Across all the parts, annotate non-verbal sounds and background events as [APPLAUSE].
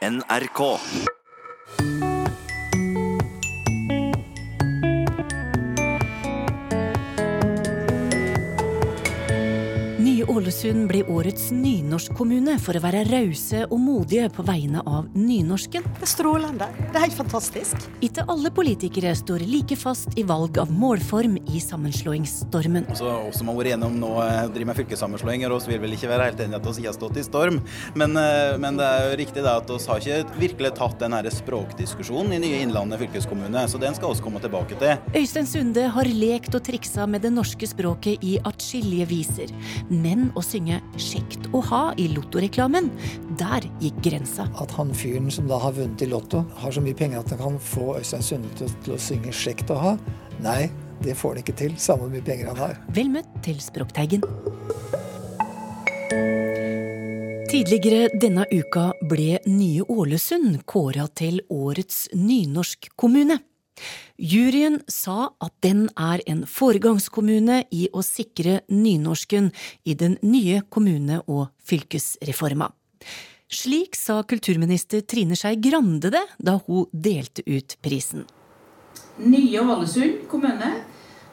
NRK. Ålesund blir årets nynorskkommune for å være rause og modige på vegne av nynorsken. Det er strålende. Det er helt fantastisk. Ikke alle politikere står like fast i valg av målform i sammenslåingsstormen. Også, oss som har vært gjennom nå eh, driver med fylkessammenslåinger, oss vil vel ikke være helt enige at vi har stått i storm. Men, eh, men, det er jo riktig det at vi har ikke virkelig tatt den språkdiskusjonen i nye Innlandet fylkeskommune, så den skal vi komme tilbake til. Øystein Sunde har lekt og triksa med det norske språket i atskillige viser. Men å synge 'Kjekt å ha' i Lotto-reklamen, der gikk grensa. At han fyren som da har vunnet i Lotto, har så mye penger at han kan få Øystein Sunde til, til å synge 'Kjekt å ha', nei, det får han ikke til, samme hvor mye penger han har. Vel møtt til Språkteigen. Tidligere denne uka ble Nye Ålesund kåra til årets nynorskkommune. Juryen sa at den er en foregangskommune i å sikre nynorsken i den nye kommune- og fylkesreforma. Slik sa kulturminister Trine Skei Grande det da hun delte ut prisen. Nye Ålesund kommune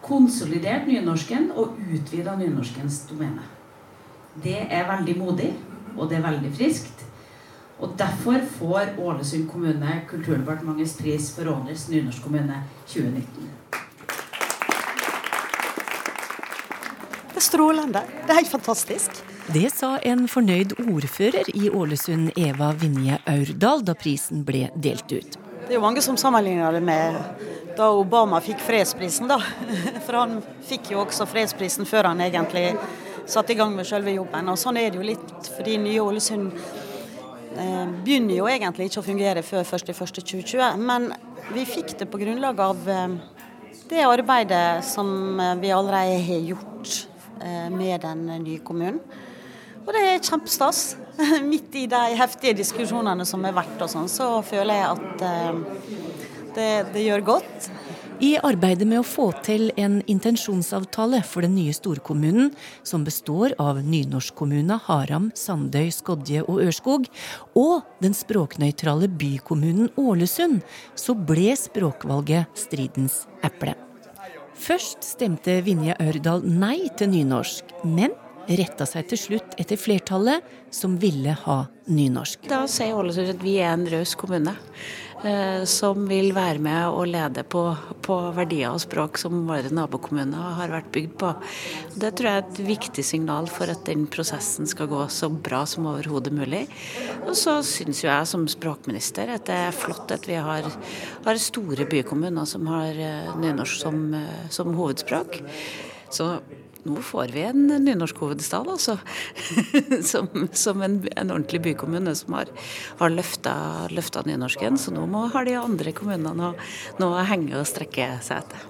konsolidert nynorsken og utvida nynorskens domene. Det er veldig modig, og det er veldig friskt. Og Derfor får Ålesund kommune Kulturdepartementets pris for årets nynorskkommune 2019. Det er strålende. Det er helt fantastisk. Det sa en fornøyd ordfører i Ålesund, Eva Vinje Aurdal, da prisen ble delt ut. Det er jo mange som sammenligner det med da Obama fikk fredsprisen, da. [LAUGHS] For han fikk jo også fredsprisen før han egentlig satte i gang med selve jobben. Og sånn er det jo litt fordi nye Ålesund begynner jo egentlig ikke å fungere før 1.1.2020. Men vi fikk det på grunnlag av eh, det arbeidet som eh, vi allerede har gjort med den nye kommunen. Og det er kjempestas. [LAUGHS] Midt i de heftige diskusjonene som har vært og sånn, så føler jeg at det, det gjør godt. I arbeidet med å få til en intensjonsavtale for den nye storkommunen, som består av nynorskkommunene Haram, Sandøy, Skodje og Ørskog, og den språknøytrale bykommunen Ålesund, så ble språkvalget stridens eple. Først stemte Vinje Ørdal nei til nynorsk, men retta seg til slutt etter flertallet, som ville ha nynorsk. Da sier Ålesund at vi er en raus kommune. Eh, som vil være med og lede på, på, verdier og språk som våre nabokommuner har vært bygd på. Det tror jeg er et viktig signal for at den prosessen skal gå så bra som overhodet mulig. Og så syns jeg som språkminister at det er flott at vi har, har store bykommuner som har eh, nynorsk som, eh, som hovedspråk. Så nå får vi en nynorskhovedstad, altså. [LAUGHS] som, som en, en, ordentlig bykommune som har, har løfta, nynorsken. Så nå må, har de andre kommunene noe, å henge og strekke seg etter.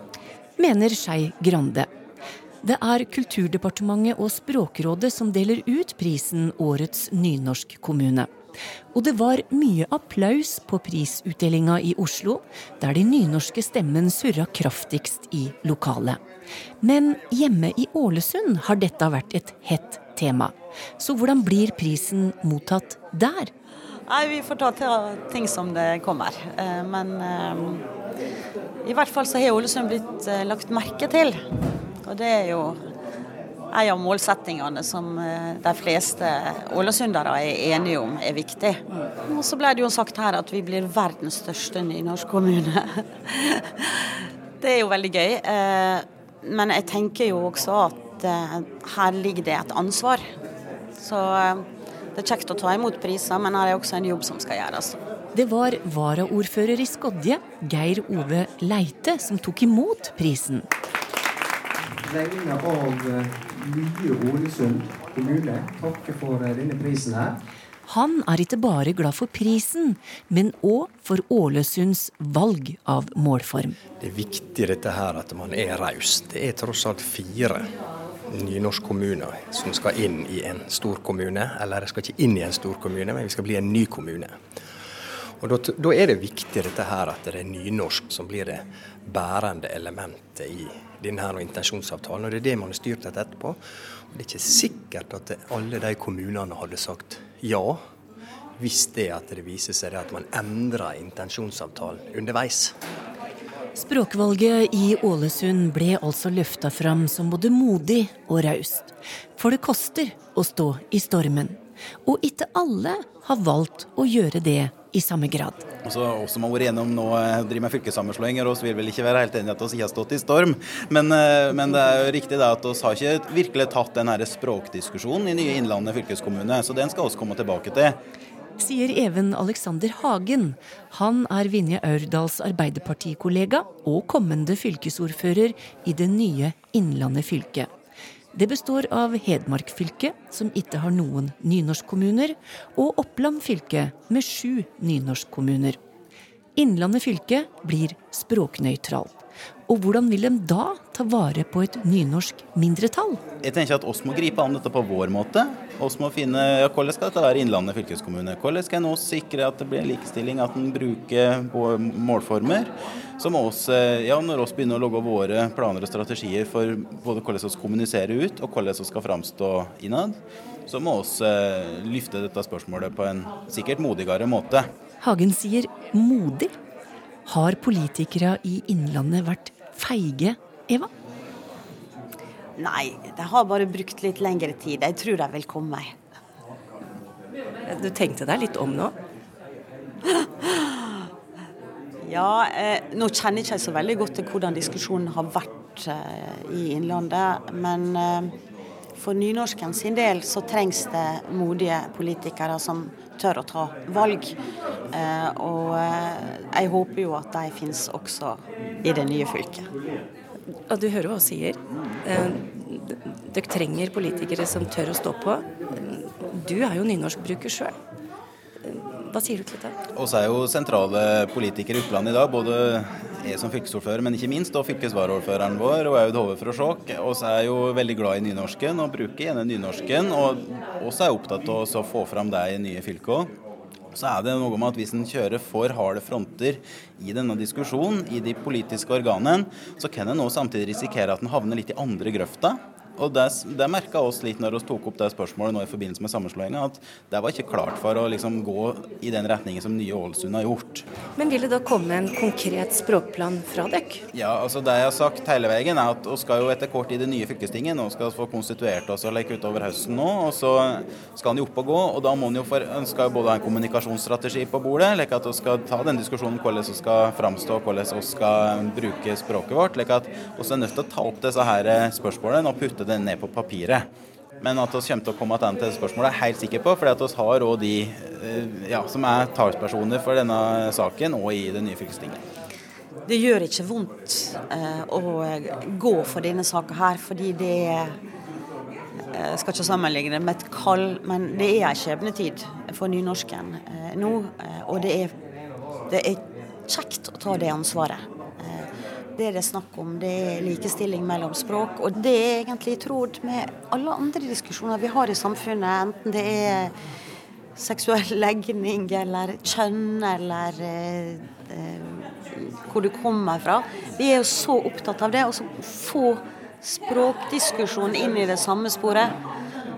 Mener Skei Grande. Det er Kulturdepartementet og Språkrådet som deler ut prisen Årets nynorskkommune. Og det var mye applaus på prisutdelinga i Oslo, der de nynorske stemmen surra kraftigst i lokalet. Men hjemme i Ålesund har dette vært et hett tema. Så hvordan blir prisen mottatt der? Nei, Vi får ta ting som det kommer. Eh, men eh, i hvert fall så har Ålesund blitt eh, lagt merke til. Og det er jo en av målsettingene som de fleste ålesundere er enige om er viktig. Og så ble det jo sagt her at vi blir verdens største nynorskkommune. [LAUGHS] Det er jo veldig gøy. Men jeg tenker jo også at uh, her ligger det et ansvar. Så det er kjekt å ta imot priser, men her er også en jobb som skal gjøres. Det var varaordfører i Skodje, Geir Ove Leite, som tok imot prisen. Vegne av eh, nye Ålesund kommune takke for denne prisen her. Han er ikke bare glad for prisen, men òg for Ålesunds valg av målform. Det er viktig dette her at man er raus. Det er tross alt fire nynorskkommuner som skal inn i en stor kommune. Eller de skal ikke inn i en stor kommune, men vi skal bli en ny kommune. Og da, da, er det viktig dette her at det er nynorsk som blir det bærende elementet i denne intensjonsavtalen. Og det er det man har styrt etter etterpå. Og det er ikke sikkert at alle de kommunene hadde sagt ja hvis det at det viser seg at man endrer intensjonsavtalen underveis. Språkvalget i Ålesund ble altså løfta fram som både modig og raust. For det koster å stå i stormen. Og ikke alle har valgt å gjøre det i samme grad. Også, oss som har vært gjennom nå, å driver med fylkessammenslåinger, oss vil vel ikke være helt enige at vi ikke har stått i storm. Men, eh, men, det er jo riktig det at vi har ikke virkelig tatt den språkdiskusjonen i nye Innlandet fylkeskommune. Så den skal vi komme tilbake til sier Even Alexander Hagen. Han er Vinje Aurdals Arbeiderpartikollega og kommende fylkesordfører i det nye Innlandet fylke. Det består av Hedmark fylke, som ikke har noen nynorskkommuner, og Oppland fylke med sju nynorskkommuner. Innlandet fylke blir språknøytralt. Og hvordan vil de da ta vare på et nynorsk mindretall? Jeg tenker at oss må gripe an dette på vår måte. Oss må finne ja, hvordan skal dette være Innlandet fylkeskommune. Hvordan skal en sikre at det blir likestilling, at en bruker målformer. Så må oss, eh, ja, når vi begynner å logge våre planer og strategier for både hvordan vi kommuniserer ut og hvordan vi skal framstå innad, så må vi eh, løfte dette spørsmålet på en sikkert modigere måte. Hagen sier modig. Har politikere i Innlandet vært feige, Eva? Nei, de har bare brukt litt lengre tid. Jeg tror de vil komme. Du tenkte deg litt om nå? Ja, eh, nå kjenner jeg ikke så veldig godt til hvordan diskusjonen har vært eh, i Innlandet. Men eh, for nynorsken sin del så trengs det modige politikere som tør å ta valg. Eh, og eh, jeg håper jo at de finnes også i det nye fylket. Og du hører hva hun sier. Eh, dere trenger politikere som tør å stå på. Du er jo nynorskbruker sjøl. Hva sier du til det? Vi er jo sentrale politikere i Oppland i dag. Både jeg som fylkesordfører, men ikke minst og fylkesvaraordføreren vår, og Aud Hove fra Skjåk. Vi er jo veldig glad i nynorsken og bruker gjerne nynorsken. Og vi er opptatt av å få fram det i nye fylker så er det noe med at hvis en kjører for harde fronter i denne diskusjonen, i de politiske organene, så kan en nå samtidig risikere at en havner litt i andre grøfta. Og Det, det merka oss litt når vi tok opp det spørsmålet nå i forbindelse med sammenslåinga, at det var ikke klart for å liksom gå i den retningen som nye Ålesund har gjort. Men vil det da komme en konkret språkplan fra dere? Ja, altså det jeg har sagt hele veien er at vi skal jo etter kort i det nye fylkestinget. Nå skal vi få konstituert oss og leke utover høsten nå. Og så skal han jo opp og gå. Og da må han jo for, ønske både ha en kommunikasjonsstrategi på bordet, leke at vi skal ta den diskusjonen hvordan vi skal framstå, hvordan vi skal bruke språket vårt. leke at vi er nødt til å ta opp disse her spørsmålene og putte det ned på papiret. Men at vi kommer til å komme tilbake til spørsmålet, er jeg helt sikker på. at vi har òg de eh, ja, som er talspersoner for denne saken, og i det nye fylkestinget. Det gjør ikke vondt eh, å gå for denne saka her, fordi det eh, skal ikke sammenligne med et kall, men det er en skjebnetid for nynorsken eh, nå. Eh, og det er, det er kjekt å ta det ansvaret. Det det er snakk om, det er likestilling mellom språk. Og det er egentlig i tråd med alle andre diskusjoner vi har i samfunnet. Enten det er seksuell legning eller kjønn eller eh, eh, hvor du kommer fra. Vi er jo så opptatt av det. Og så få språkdiskusjon inn i det samme sporet.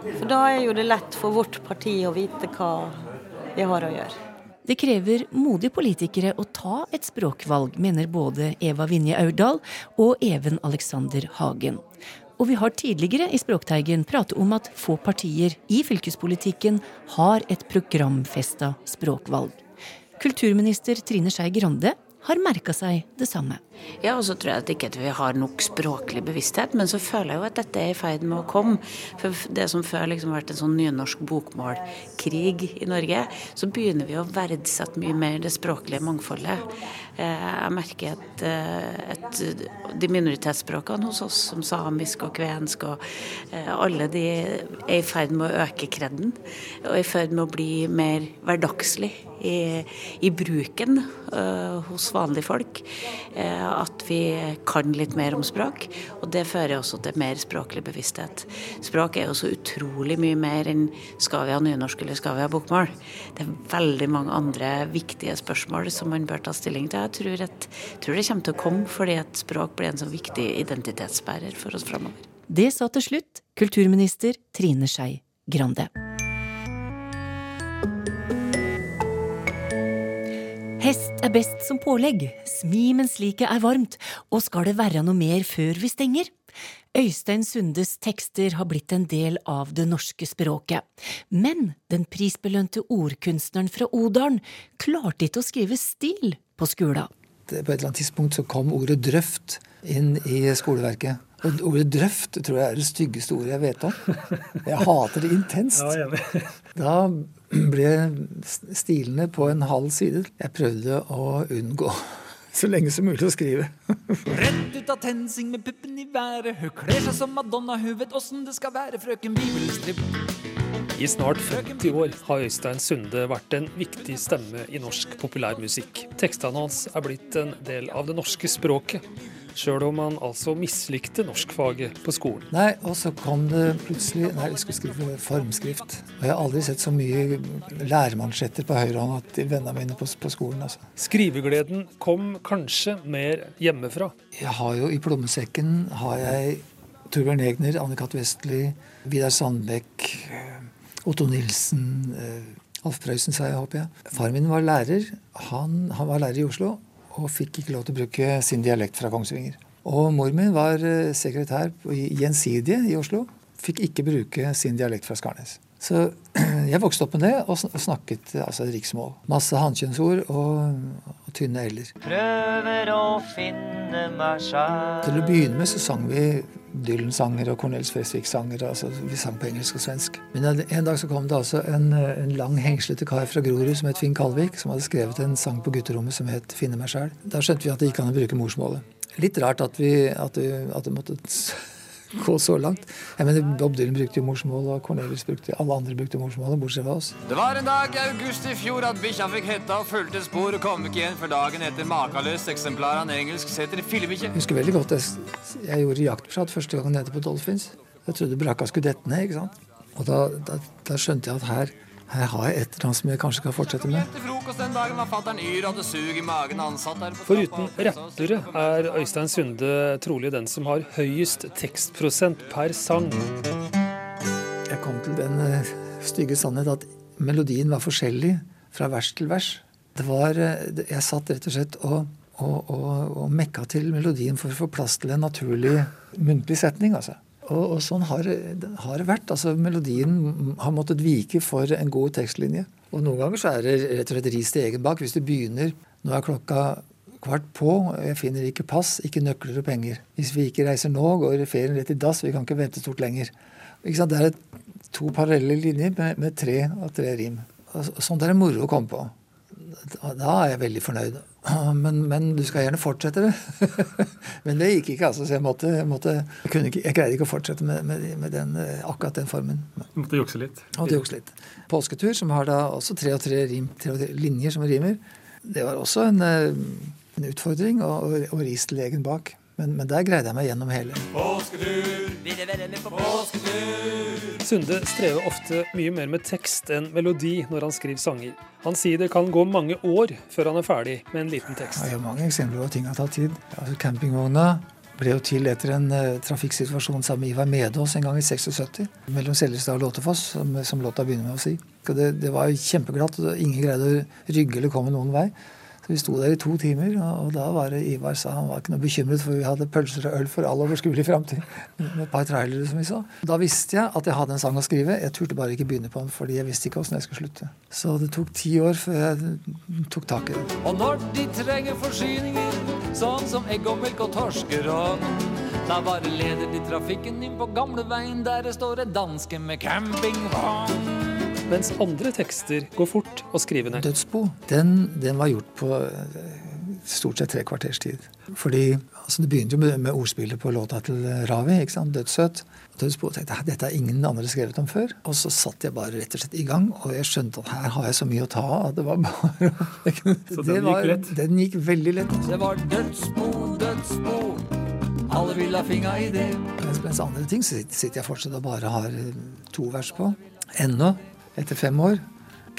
For da er jo det lett for vårt parti å vite hva vi har å gjøre. Det krever modige politikere å ta et språkvalg, mener både Eva Vinje Aurdal og Even Alexander Hagen. Og vi har tidligere i Språkteigen pratet om at få partier i fylkespolitikken har et programfesta språkvalg. Kulturminister Trine Skei Grande har merka seg det samme. Ja, og så tror jeg at ikke at vi har nok språklig bevissthet, men så føler jeg jo at dette er i ferd med å komme. For det som før liksom har vært en sånn nynorsk bokmålkrig i Norge, så begynner vi å verdsette mye mer det språklige mangfoldet. Eh, jeg merker at, eh, at de minoritetsspråkene hos oss, som samisk og kvensk, og eh, alle de er i ferd med å øke kredden. Og i ferd med å bli mer hverdagslig i, i bruken uh, hos vanlige folk. Uh, at vi kan litt mer om språk. Og det fører også til mer språklig bevissthet. Språk er jo så utrolig mye mer enn skal vi ha nynorsk eller skal vi ha bokmål. Det er veldig mange andre viktige spørsmål som man bør ta stilling til. Jeg tror, at, tror det kommer til å komme fordi at språk blir en så viktig identitetsbærer for oss framover. Det sa til slutt kulturminister Trine Skei Grande. Hest er best som pålegg, smi mens liket er varmt, og skal det være noe mer før vi stenger? Øystein Sundes tekster har blitt en del av det norske språket, men den prisbelønte ordkunstneren fra Odalen klarte ikke å skrive stil på skolen. På et eller annet tidspunkt så kom ordet drøft inn i skoleverket. Og ordet drøft tror jeg er det styggeste ordet jeg vet om. Jeg hater det intenst. Da [CLEARS THROAT] ble stilende på en halv side. Jeg prøvde å unngå [LAUGHS] så lenge som mulig å skrive. [LAUGHS] Rett ut av TenSing med puppen i været. Hun kler seg som Madonna, hun vet åssen det skal være, frøken Bibelstripp. I snart 50 år har Øystein Sunde vært en viktig stemme i norsk populærmusikk. Tekstene hans er blitt en del av det norske språket, sjøl om han altså mislikte norskfaget på skolen. Nei, og så kom det plutselig Nei, jeg skulle skrive formskrift. Og jeg har aldri sett så mye læremansjetter på høyrehånda til vennene mine på, på skolen. altså. Skrivegleden kom kanskje mer hjemmefra. Jeg har jo i plommesekken har jeg Torbjørn Egner, Anne-Cath. Vestli, Vidar Sandbekk, Otto Nilsen, eh, Alf Prøysen, sa jeg, håper jeg. Far min var lærer. Han, han var lærer i Oslo og fikk ikke lov til å bruke sin dialekt fra Kongsvinger. Og mor min var eh, sekretær i Gjensidige i Oslo. Fikk ikke bruke sin dialekt fra Skarnes. Så [CLEARS THROAT] jeg vokste opp med det og snakket altså riksmål. Masse hankjønnsord og, og tynne l-er. Prøver å finne meg sjæl Til å begynne med så sang vi Dylan-sanger og Cornelis Fresvik-sanger. altså Vi sang på engelsk og svensk. Men en, dag så kom det altså en, en lang, hengslete kar fra Grorud som het Finn Kalvik, som hadde skrevet en sang på gutterommet som het 'Finne meg sjæl'. Da skjønte vi at det gikk an å bruke morsmålet. Litt rart at vi, at vi, at det måtte gå så langt. Jeg mener, Bob Dylan brukte jo morsmål, og Cornelius brukte alle andre brukte morsmålet, bortsett fra oss. Det var en dag i august i fjor at bikkja fikk hetta og fulgte spor og kom ikke igjen før dagen etter makeløst eksemplar av en engelsk setter ikke. Jeg husker veldig godt jeg, jeg gjorde jaktprat første gang nede på Dolphins. Jeg trodde brakka skulle dette ned, ikke sant. Og da, da, da skjønte jeg at her, her har jeg et eller annet som jeg kanskje kan fortsette med. Foruten rappere er Øystein Sunde trolig den som har høyest tekstprosent per sang. Jeg kom til den eh, stygge sannhet at melodien var forskjellig fra vers til vers. Det var, eh, jeg satt rett og slett og, og, og, og mekka til melodien for å få plass til en naturlig muntlig setning. altså. Og, og sånn har, har det vært. altså Melodien har måttet vike for en god tekstlinje. Og noen ganger så er det rett og slett ris til egen bak. Hvis du begynner Nå er klokka kvart på, jeg finner ikke pass, ikke nøkler og penger. Hvis vi ikke reiser nå, går ferien rett i dass, vi kan ikke vente stort lenger. Ikke sant? Det er to parallelle linjer med, med tre og tre rim. Og så- Sånt er det moro å komme på. Da, da er jeg veldig fornøyd. [CLEARS THROAT] Men, men du skal gjerne fortsette det. [LAUGHS] men det gikk ikke, altså. Så jeg måtte, jeg måtte jeg, kunne ikke, jeg greide ikke å fortsette med, med, med den, eh, akkurat den formen. Du måtte jukse litt. Måtte jukse litt. Påsketur, som har da også tre og tre, rim, tre, og tre linjer som rimer, det var også en, eh, en utfordring, og, og ris til legen bak. Men, men der greide jeg meg gjennom hele. Påsketur? Sunde strever ofte mye mer med tekst enn melodi når han skriver sanger. Han sier det kan gå mange år før han er ferdig med en liten tekst. Jeg har mange eksempler på at ting har tatt tid. Altså, campingvogna ble jo til etter en uh, trafikksituasjon sammen med Ivar Medås en gang i 76. Mellom Seljestad og Låtefoss, som, som låta begynner med å si. Det, det var kjempeglatt, og ingen greide å rygge eller komme noen vei. Vi sto der i to timer, og, da var det Ivar sa han var ikke noe bekymret, for vi hadde pølser og øl for all overskuelig framtid. Med et par trailere, som vi så. Da visste jeg at jeg hadde en sang å skrive. Jeg turte bare ikke begynne på den, fordi jeg visste ikke åssen jeg skulle slutte. Så det tok ti år før jeg tok tak i det. Og når de trenger forsyninger, sånn som egg og melk og torskerogn, da bare leder de trafikken inn på gamleveien, der det står en danske med campingvogn. Mens andre tekster går fort å skrive ned. Dødsbo, den, den var gjort på eh, stort sett tre kvarters tid. Fordi altså Det begynte jo med, med ordspillet på låta til Ravi. ikke sant, 'Dødssøt'. Dødsbo tenkte jeg, dette har ingen andre skrevet om før. Og så satt jeg bare rett og slett i gang, og jeg skjønte at her har jeg så mye å ta av. det var bare... [LAUGHS] Så den det gikk lett? Den gikk veldig lett. Det var dødsbo, dødsbo, alle vil ha finga i det. Mens, mens andre ting så sitter sitter jeg fortsatt og bare har eh, to vers på. Ennå, etter fem år.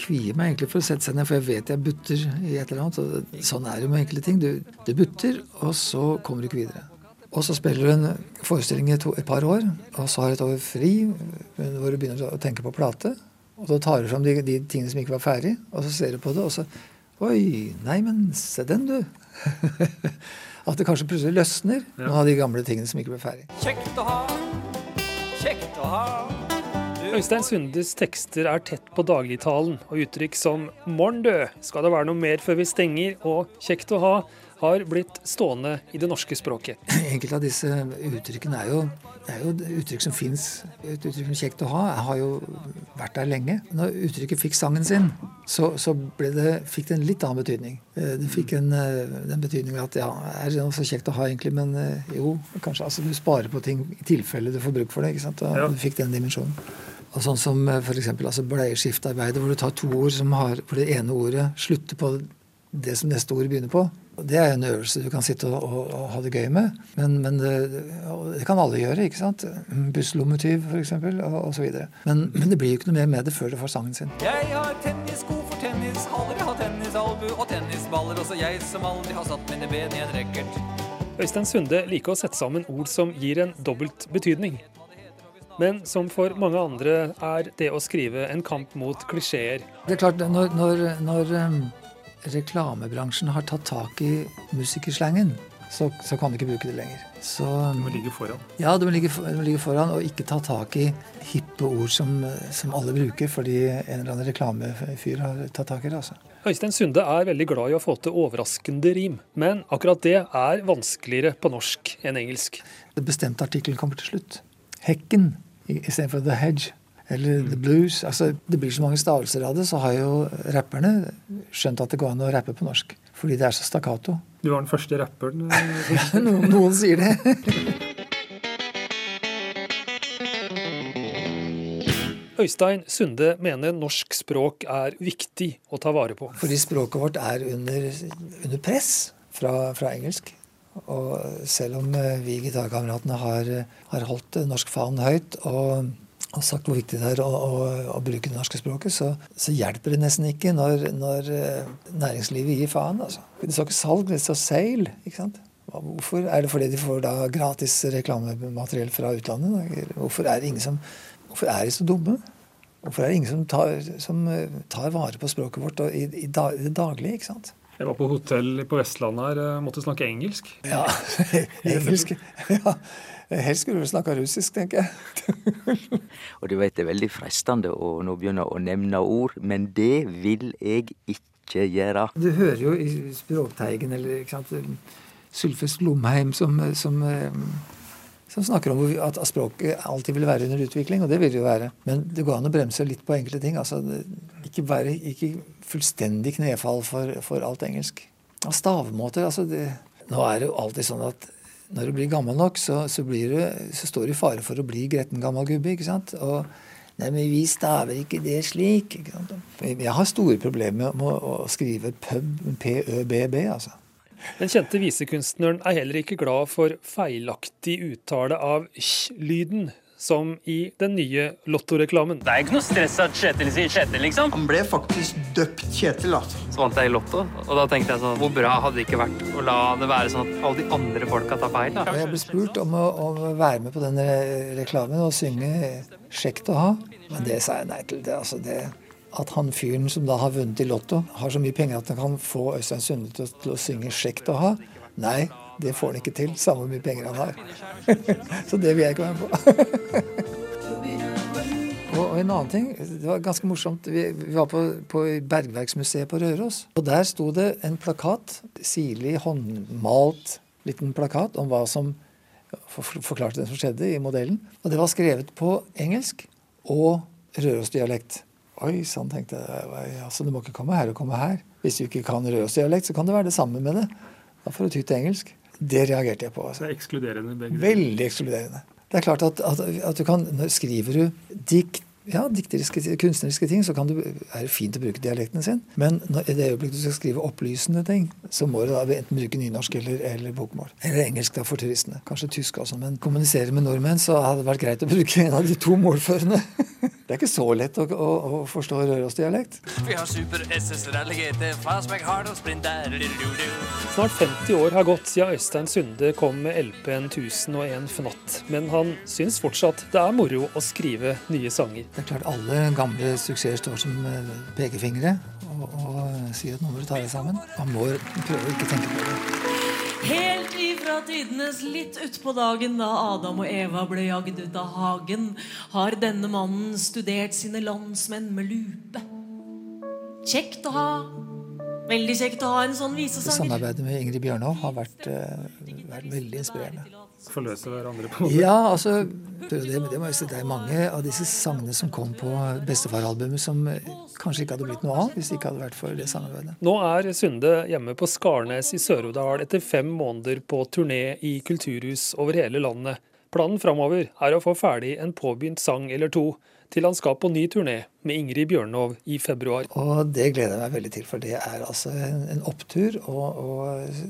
Kvier meg egentlig for å sette seg ned, for jeg vet jeg butter i et eller annet. Og sånn er det med enkle ting. Du, du butter, og så kommer du ikke videre. Og så spiller du en forestilling i to, et par år, og så har du et år fri hvor du begynner å tenke på plate. Og så tar du fram de, de tingene som ikke var ferdig, og så ser du på det, og så Oi, nei, men se den, du. [LAUGHS] At det kanskje plutselig løsner Ja. noen av de gamle tingene som ikke ble ferdig. Kjekt å ha, kjekt å ha. Øystein Sundes tekster er tett på dagligtalen, og uttrykk som 'morn dø', 'skal det være noe mer før vi stenger' og 'kjekt å ha' har blitt stående i det norske språket. [LAUGHS] Enkelte av disse uttrykkene er jo, er jo uttrykk som fins. Et uttrykk som 'kjekt å ha' har jo vært der lenge. Når uttrykket fikk sangen sin, så, så ble det, fikk det en litt annen betydning. Eh, Det fikk en, eh, den betydningen at ja, er det så kjekt å ha egentlig, men eh, jo, kanskje altså du sparer på ting i tilfelle du får bruk for det. ikke sant? Og Ja. Du fikk den dimensjonen. Og sånn som f.eks. Altså bleieskiftarbeidet, hvor du tar to ord som har, hvor det ene ordet slutter på det som neste ord begynner på. Det er en øvelse du kan sitte og, og, og ha det gøy med. Men, men det, det kan alle gjøre. ikke sant? Busslommetyv f.eks. Og, og så videre. Men, men det blir jo ikke noe mer med det før du får sangen sin. Jeg har tennissko for tennis, aldri har tennisalbu og tennisballer. Også jeg som aldri har satt mine ben i en racket. Øystein Sunde liker å sette sammen ord som gir en dobbelt betydning. Men som for mange andre er det å skrive en kamp mot klisjeer. Det er klart, når, når, når um, reklamebransjen har tatt tak i musikerslangen, så, så kan du ikke bruke det lenger. Så, Du må ligge foran. Ja, du må ligge, du må ligge foran og ikke ta tak i hippe ord som, som alle bruker fordi en eller annen reklamefyr har tatt tak i det. altså. Øystein Sunde er veldig glad i å få til overraskende rim, men akkurat det er vanskeligere på norsk enn engelsk. Det bestemte artikkelen kommer til slutt. Hekken istedenfor the hedge. Eller the blues. altså Det blir så mange stavelser av det, så har jo rapperne skjønt at det går an å rappe på norsk. Fordi det er så stakkato. Du var den første rapperen. [LAUGHS] noen, noen sier det. Øystein Sunde mener norsk språk er viktig å ta vare på. Fordi språket vårt er under, under press fra, fra engelsk. Og selv om eh, vi gitarkameratene har, har holdt eh, norsk faen høyt og, og sagt hvor viktig det er å, å, å bruke det norske språket, så, så hjelper det nesten ikke når, når eh, næringslivet gir faen. Altså. Det står ikke salg, det står seil. ikke sant? Hvorfor? Er det fordi de får da gratis reklamemateriell fra utlandet? Hvorfor er som Hvorfor er de så dumme? Hvorfor er det ingen som tar, som tar vare på språket vårt i, i, da, i det daglige? ikke sant? Jeg var på hotell på Vestlandet her, eh, måtte snakke engelsk. Ja, [LAUGHS] engelsk. Ja. Helst skulle du snakke russisk, tenker jeg. [LAUGHS] Og du vet det er veldig fristende å nå begynne å nevne ord, men det vil jeg ikke gjøre. Du hører jo i Språkteigen eller ikke sant, Sylfest Lomheim som, som, eh, som snakker om at språket alltid vil være under utvikling, og det vil det jo være. Men det går an å bremse litt på enkelte ting. altså Ikke, være, ikke fullstendig knefall for, for alt engelsk. Og stavmåter altså det, Nå er det jo alltid sånn at når du blir gammel nok, så, så, du, så står du i fare for å bli gretten gammel gubbe. ikke sant? Og Nei, men vi staver ikke det slik. Ikke? Jeg har store problemer med å, å skrive pub, p-ø-b-b, altså. Den kjente visekunstneren er heller ikke glad for feilaktig uttale av sh-lyden, som i den nye Lotto-reklamen. Det er ikke noe stress at Kjetil sier Kjetil, liksom. Han ble faktisk døpt Kjetil, altså. Så vant jeg i Lotto, og da tenkte jeg sånn Hvor bra hadde det ikke vært å la det være sånn at alle de andre folka tar feil? da? Jeg ble spurt om å, om å være med på den re- reklamen og synge 'Kjekt å ha'. Men det sa jeg nei til. Det, altså det, at han fyren som da har vunnet i Lotto, har så mye penger at han kan få Øystein Sunde til, til å synge 'Kjekt å ha'. Nei, det får han ikke til, samme hvor mye penger han har. [LAUGHS] så det vil jeg ikke være med på. [LAUGHS] Og, en annen ting, det var ganske morsomt. Vi, var på, på Bergverksmuseet på Røros. Og der sto det en plakat, sirlig håndmalt liten plakat om hva som for, for, forklarte det som skjedde i modellen. Og det var skrevet på engelsk og rørosdialekt. Oi sann, tenkte jeg. Altså, du må ikke komme her og komme her. Hvis du ikke kan rørosdialekt, så kan det være det samme med det. Da får du ty til engelsk. Det reagerte jeg på. Altså. Det er ekskluderende begge. Veldig ekskluderende. Det er klart at, at, at du kan, når skriver du dikt, ja, dikteriske, kunstneriske ting, så kan du, er det fint å bruke dialekten sin. Men når, i det øyeblikket du skal skrive opplysende ting, så må du da enten bruke nynorsk eller, eller bokmål. Eller engelsk da for turistene. Kanskje tysk også. Men kommunisere med nordmenn, så hadde det vært greit å bruke en av de to målførende. [LAUGHS] Det er ikke så lett å, å, å forstå Rørosdialekt. Vi har super-SS, Rally GT, Fastback Hard og Sprinter. Snart 50 år har gått siden Øystein Sunde kom med LP-en 1001 fnatt, men han syns fortsatt det er moro å skrive nye sanger. Det er klart Alle gamle suksesser står som eh, pekefingre og, og sier at nå må du ta deg sammen. Man må prøve å ikke tenke på det. Helt ifra tidenes litt utpå dagen da Adam og Eva ble jagd ut av hagen, har denne mannen studert sine landsmenn med lupe. Kjekt å ha. Veldig kjekt å ha en sånn visesanger. Samarbeidet med Ingrid Bjørnov har vært, uh, vært veldig inspirerende. Forløse hverandre på en Ja, altså det, det, må jeg si, det er mange av disse sangene som kom på bestefaralbumet som kanskje ikke hadde blitt noe av hvis det ikke hadde vært for det samarbeidet. Nå er Sunde hjemme på Skarnes i Sør-Odal etter fem måneder på turné i kulturhus over hele landet. Planen framover er å få ferdig en påbegynt sang eller to til han skal på ny turné med Ingrid Bjørnov i februar. Og Det gleder jeg meg veldig til, for det er altså en, en opptur å, å,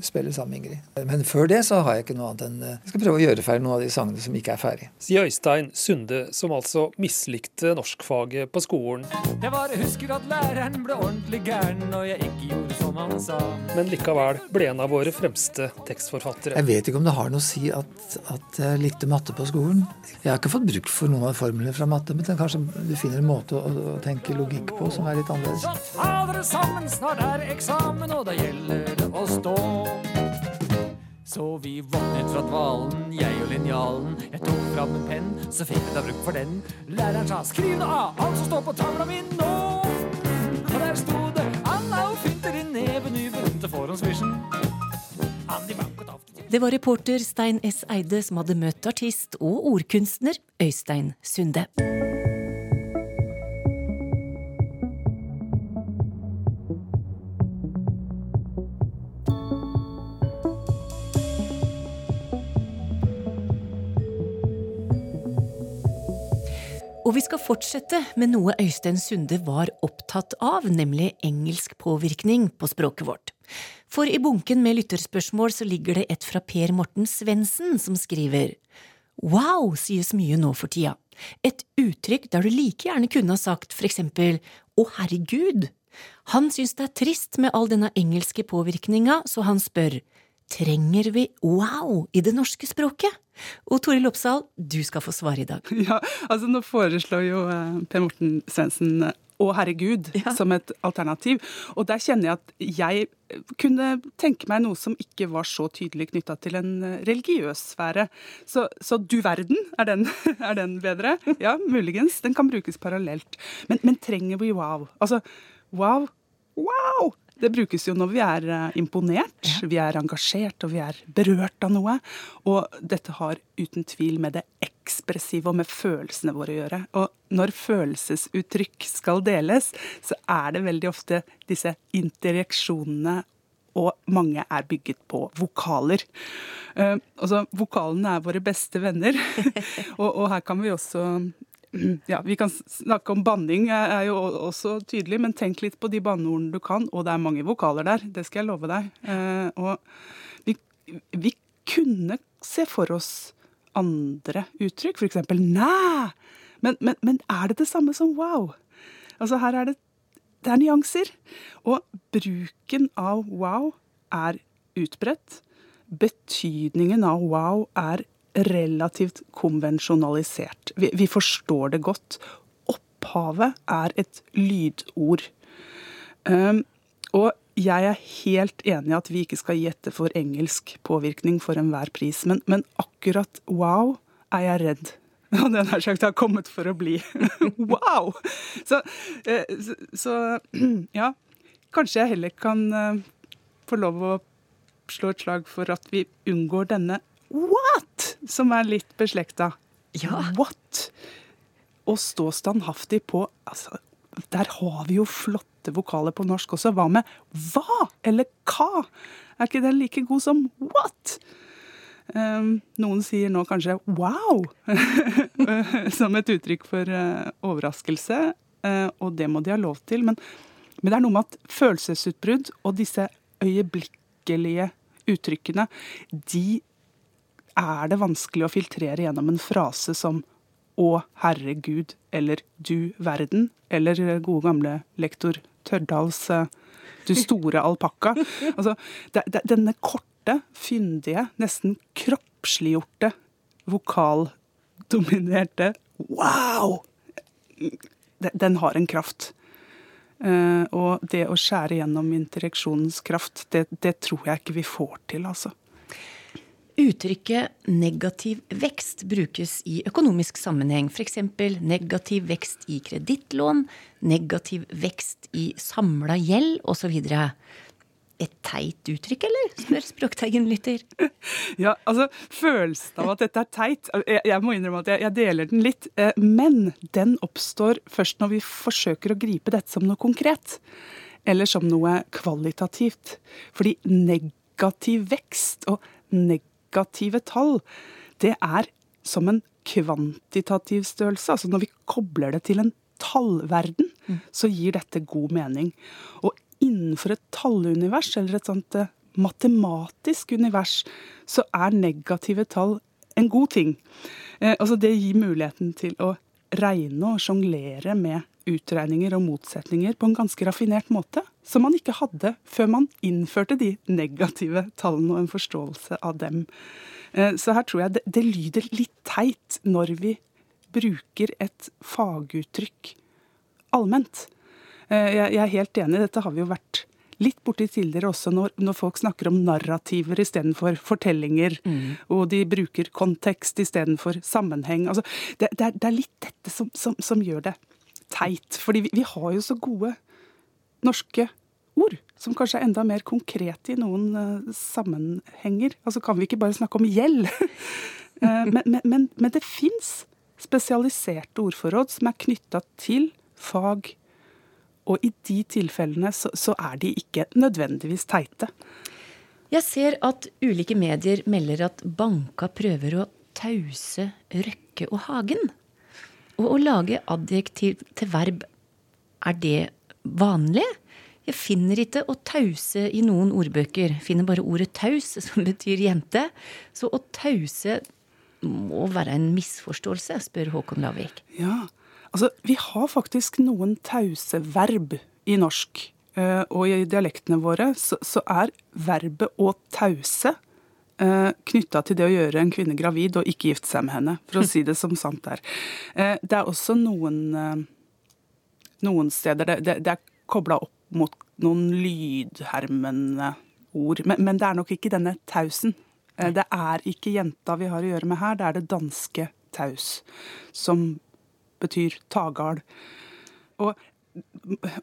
spille sammen med Ingrid. Men før det så har jeg ikke noe annet enn eh, jeg skal prøve å gjøre ferdig noen av de sangene som ikke er ferdig. Sier Øystein Sunde, som altså mislikte norskfaget på skolen. Jeg bare husker at læreren ble ordentlig gæren når jeg ikke gjorde som han sa. Men likevel ble en av våre fremste tekstforfattere. Jeg vet ikke om det har noe å si at, at jeg likte matte på skolen. Jeg har ikke fått bruk for noen av formlene fra matte, men kanskje du finner en måte å å tenke logikk på som er litt annerledes. Så ta dere sammen, snart er eksamen, og da gjelder det å stå. Så vi våknet fra dvalen, jeg og linjalen. Jeg tok fram en penn, så fikk vi da bruk for den. Læreren sa 'skriv nå av alt som står på tavla mi nå'. Og der sto det 'Anna og fynter i neven i berømte forhåndsvisjon'. Det var reporter Stein S. Eide som hadde møtt artist og ordkunstner Øystein Sunde. Og vi skal fortsette med noe Øystein Sunde var opptatt av, nemlig engelsk påvirkning på språket vårt. For i bunken med lytterspørsmål så ligger det et fra Per Morten Svendsen, som skriver Wow sies mye nå for tida. Et uttrykk der du like gjerne kunne ha sagt for eksempel Å, herregud. Han syns det er trist med all denne engelske påvirkninga, så han spør Trenger vi wow i det norske språket? Og Toril Oppsal, du skal få svare i dag. [LAUGHS] Ja, altså Nå foreslår jo eh, Per Morten Svendsen eh, å herregud ja. som et alternativ. Og der kjenner jeg at jeg kunne tenke meg noe som ikke var så tydelig knytta til en eh, religiøs sfære. Så, så du verden, er den, [LAUGHS] er den, bedre? Ja, muligens. Den kan brukes parallelt. Men, men trenger vi wow? Altså, wow, wow! Det brukes jo når vi er eh, imponert, ja. vi er engasjert og vi er berørt av noe. Og dette har uten tvil med det ekspressive og med følelsene våre å gjøre. Og når følelsesuttrykk skal deles, så er det veldig ofte disse interjeksjonene og mange er bygget på vokaler. Uh, altså, Vokalene er våre beste venner, [LAUGHS] og, og, her kan vi også [CLEARS THROAT] ja, Vi kan snakke om banning, er jo også tydelig, men tenk litt på de banneordene du kan. Og det er mange vokaler der, det skal jeg love deg. Eh, og vi, vi kunne se for oss andre uttrykk, f.eks. næ. Men, men, men, er det det samme som wow? Altså her er det, det er nyanser. Og bruken av wow er utbredt. Betydningen av wow er relativt konvensjonalisert. Vi, vi forstår det godt. Opphavet er et lydord. Um, og jeg er helt enig i at vi ikke skal gjette for engelsk påvirkning for enhver pris, men, men akkurat wow er jeg redd. Og den har sagt har kommet for å bli. [LAUGHS] wow! Så, eh, så, [CLEARS THROAT] ja, kanskje jeg heller kan eh, få lov å slå et slag for at vi unngår denne what, som er litt beslekta. Ja. What? Å stå standhaftig på altså, Der har vi jo flotte vokaler på norsk også. Hva med hva eller hva? Er ikke den like god som what? Um, noen sier nå kanskje wow, [LAUGHS] som et uttrykk for uh, overraskelse. Uh, og det må de ha lov til. Men, men det er noe med at følelsesutbrudd og disse øyeblikkelige uttrykkene, de er det vanskelig å filtrere gjennom en frase som å herregud eller du verden, eller gode gamle lektor Tørdals du store alpakka. [LAUGHS] Altså, denne korte, fyndige, nesten kroppsliggjorte, vokaldominerte wow! Den har en kraft. Uh, og det å skjære gjennom interreksjonens kraft, det, det, tror jeg ikke vi får til, altså. Uttrykket negativ vekst brukes i økonomisk sammenheng. F.eks. negativ vekst i kredittlån, negativ vekst i samla gjeld osv et teit uttrykk, eller? spør Språkteigen-lytter. [LAUGHS] Ja, altså følelsen av at dette er teit Jeg, jeg må innrømme at jeg, jeg, deler den litt. Eh, men den oppstår først når vi forsøker å gripe dette som noe konkret. Eller som noe kvalitativt. Fordi negativ vekst og negative tall, det er som en kvantitativ størrelse. Altså når vi kobler det til en tallverden, mm. så gir dette god mening. Og innenfor et tallunivers, eller et sånt eh, matematisk univers, så er negative tall en god ting. Eh, altså det gir muligheten til å regne og sjonglere med utregninger og motsetninger på en ganske raffinert måte, som man ikke hadde før man innførte de negative tallene og en forståelse av dem. Eh, så her tror jeg det, det lyder litt teit når vi bruker et faguttrykk allment. Jeg, jeg, er helt enig, dette har vi jo vært litt borti tidligere også, når, når folk snakker om narrativer istedenfor fortellinger. Mm. Og de bruker kontekst istedenfor sammenheng. Altså, det, det, er, det, er, litt dette som, som, som gjør det teit. Fordi vi, vi, har jo så gode norske ord, som kanskje er enda mer konkrete i noen uh, sammenhenger. Altså kan vi ikke bare snakke om gjeld? uh, [LAUGHS] men, men, men, men, det fins spesialiserte ordforråd som er knytta til fag og i de tilfellene så, så er de ikke nødvendigvis teite. Jeg ser at ulike medier melder at banka prøver å tause Røkke og Hagen. Og å lage adjektiv til verb, er det vanlig? Jeg finner ikke å tause i noen ordbøker. Jeg finner bare ordet taus, [LAUGHS] som betyr jente. Så å tause må være en misforståelse, spør Håkon Lavik. Ja, Altså, vi har faktisk noen tause verb i norsk. Eh, og i dialektene våre så, så er verbet å tause knytta til det å gjøre en kvinne gravid og ikke gifte seg med henne, for å [LAUGHS] si det som sant er. Eh, det er også noen, noen steder det, det er kobla opp mot noen lydhermende ord. Men, men, det er nok ikke denne tausen. Det er ikke jenta vi har å gjøre med her, det er det danske taus. Som betyr tagal. Og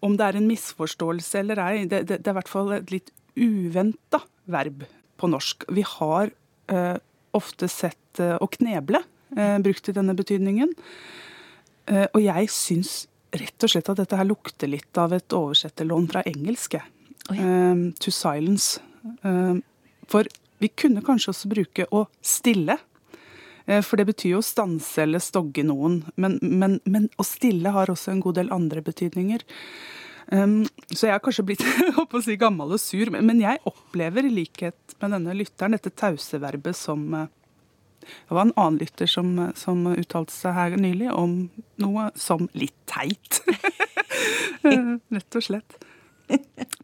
om det er en misforståelse eller ei, det, det, det er i hvert fall et litt uventa verb på norsk. Vi har eh, ofte sett eh, å kneble eh, brukt i denne betydningen. Eh, og jeg syns rett og slett at dette her lukter litt av et oversetterlån fra engelsk. Oh, ja. To silence. Eh, for vi kunne kanskje også bruke å stille for det betyr jo å stanse eller stogge noen. Men, men, men, å stille har også en god del andre betydninger. Um, så jeg har kanskje blitt [LAUGHS] si, gammel og sur, men jeg opplever i likhet med denne lytteren dette tauseverbet som uh, det var en annen lytter som, som, uttalte seg her nylig om noe som litt teit. [LAUGHS] Rett og slett.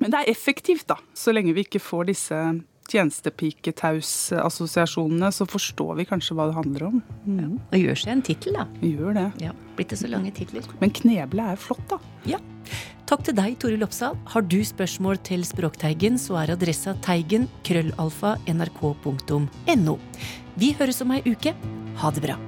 Men det er effektivt, da. Så lenge vi ikke får disse tjenestepiketaus-assosiasjonene, så forstår vi kanskje hva det handler om. Mm. Ja, og gjør seg en tittel, da. Gjør det. Ja, Blitt det så lange titler. Men kneble er flott, da. Ja. Takk til deg, Toril Oppsal. Har du spørsmål til Språkteigen, så er adressa teigen krøllalfa nrk.no. Vi høres om ei uke. Ha det bra.